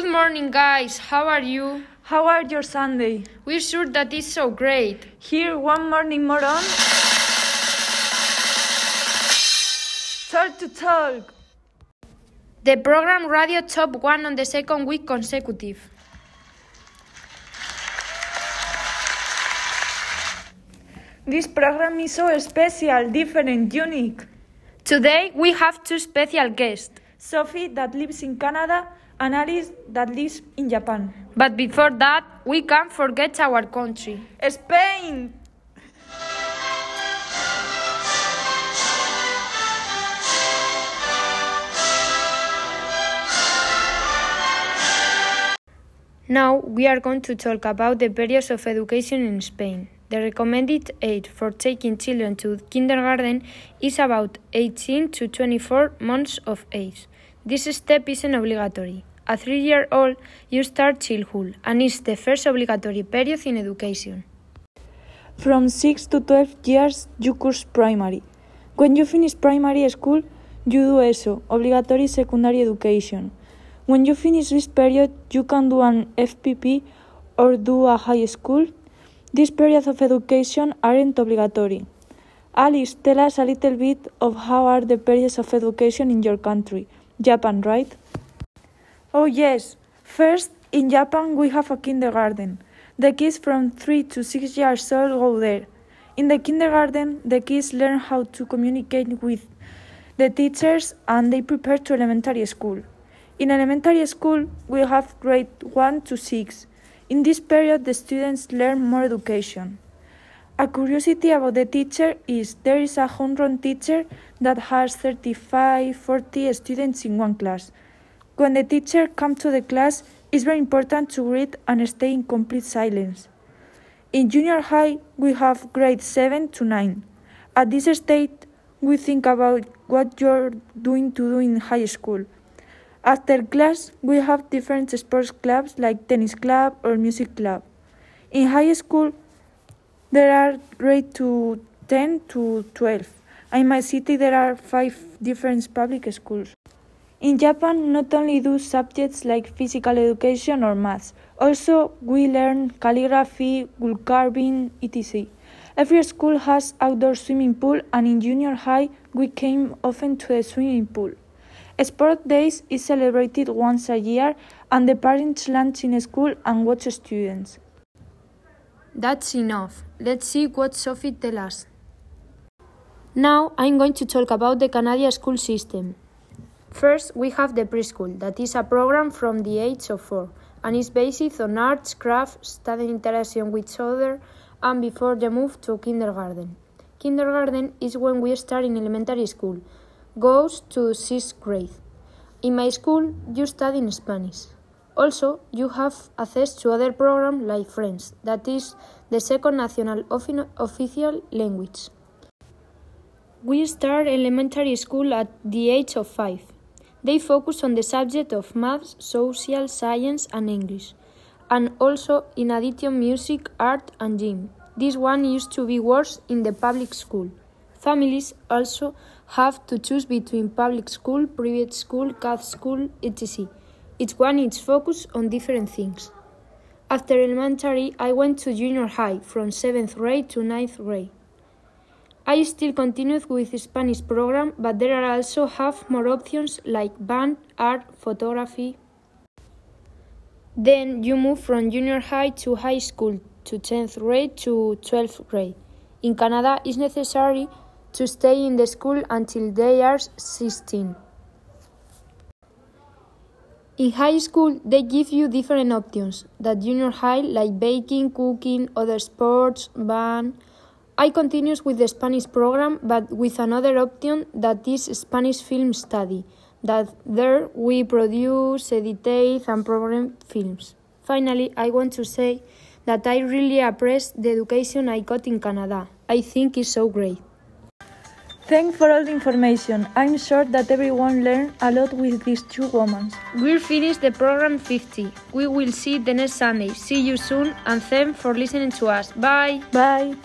Good morning, guys. How are you? How are your Sunday? We're sure that is so great. Here, one morning more on. Talk to talk. The program Radio Top 1 on the second week consecutive. This program is so special, different, unique. Today we have two special guests. Sophie, that lives in Canada, and Alice, that lives in Japan. But before that, we can't forget our country. Spain! Now we are going to talk about the periods of education in Spain. The recommended age for taking children to kindergarten is about 18 to 24 months of age. This step isn't obligatory. At three year old, you start childhood, and it's the first obligatory period in education. From 6 to 12 years, you course primary. When you finish primary school, you do ESO, obligatory secondary education. When you finish this period, you can do an FPP or do a high school. These periods of education aren't obligatory. Alice, tell us a little bit of how are the periods of education in your country, Japan, right? Oh, yes. First, in Japan, we have a kindergarten. The kids from 3 to 6 years old go there. In the kindergarten, the kids learn how to communicate with the teachers and they prepare to elementary school. In elementary school, we have grade 1 to 6. In this period, the students learn more education. A curiosity about the teacher is there is a hundred teacher that has 35 40 students in one class. When the teacher comes to the class, it's very important to read and stay in complete silence. In junior high, we have grade 7 to 9. At this stage, we think about what you're doing to do in high school. After class, we have different sports clubs like tennis club or music club. In high school, there are grade to 10 to 12. In my city, there are five different public schools. In Japan, not only do subjects like physical education or maths, also we learn calligraphy, wood carving, etc. Every school has outdoor swimming pool, and in junior high, we came often to the swimming pool. Sport Days is celebrated once a year, and the parents lunch in school and watch students. That's enough. Let's see what Sophie tells us. Now I'm going to talk about the Canadian school system. First, we have the preschool, that is a program from the age of four, and is based on arts, crafts, studying interaction with each other, and before the move to kindergarten. Kindergarten is when we start in elementary school, goes to sixth grade. In my school, you study in Spanish. Also, you have access to other programs like French, that is the second national official language. We start elementary school at the age of five. They focus on the subject of maths, social science, and English, and also in addition music, art, and gym. This one used to be worse in the public school. Families also have to choose between public school, private school, Catholic school, etc. Each one is focused on different things. After elementary, I went to junior high from 7th grade to 9th grade. I still continued with the Spanish program, but there are also half more options like band, art, photography. Then you move from junior high to high school to 10th grade to 12th grade. In Canada, it's necessary to stay in the school until they are 16. In high school, they give you different options that junior high, like baking, cooking, other sports, band. I continues with the Spanish program, but with another option that is Spanish film study. That there we produce, edit, and program films. Finally, I want to say that I really appreciate the education I got in Canada. I think it's so great. Thanks for all the information. I'm sure that everyone learned a lot with these two women. We'll finish the program 50. We will see the next Sunday. See you soon and thanks for listening to us. Bye. Bye.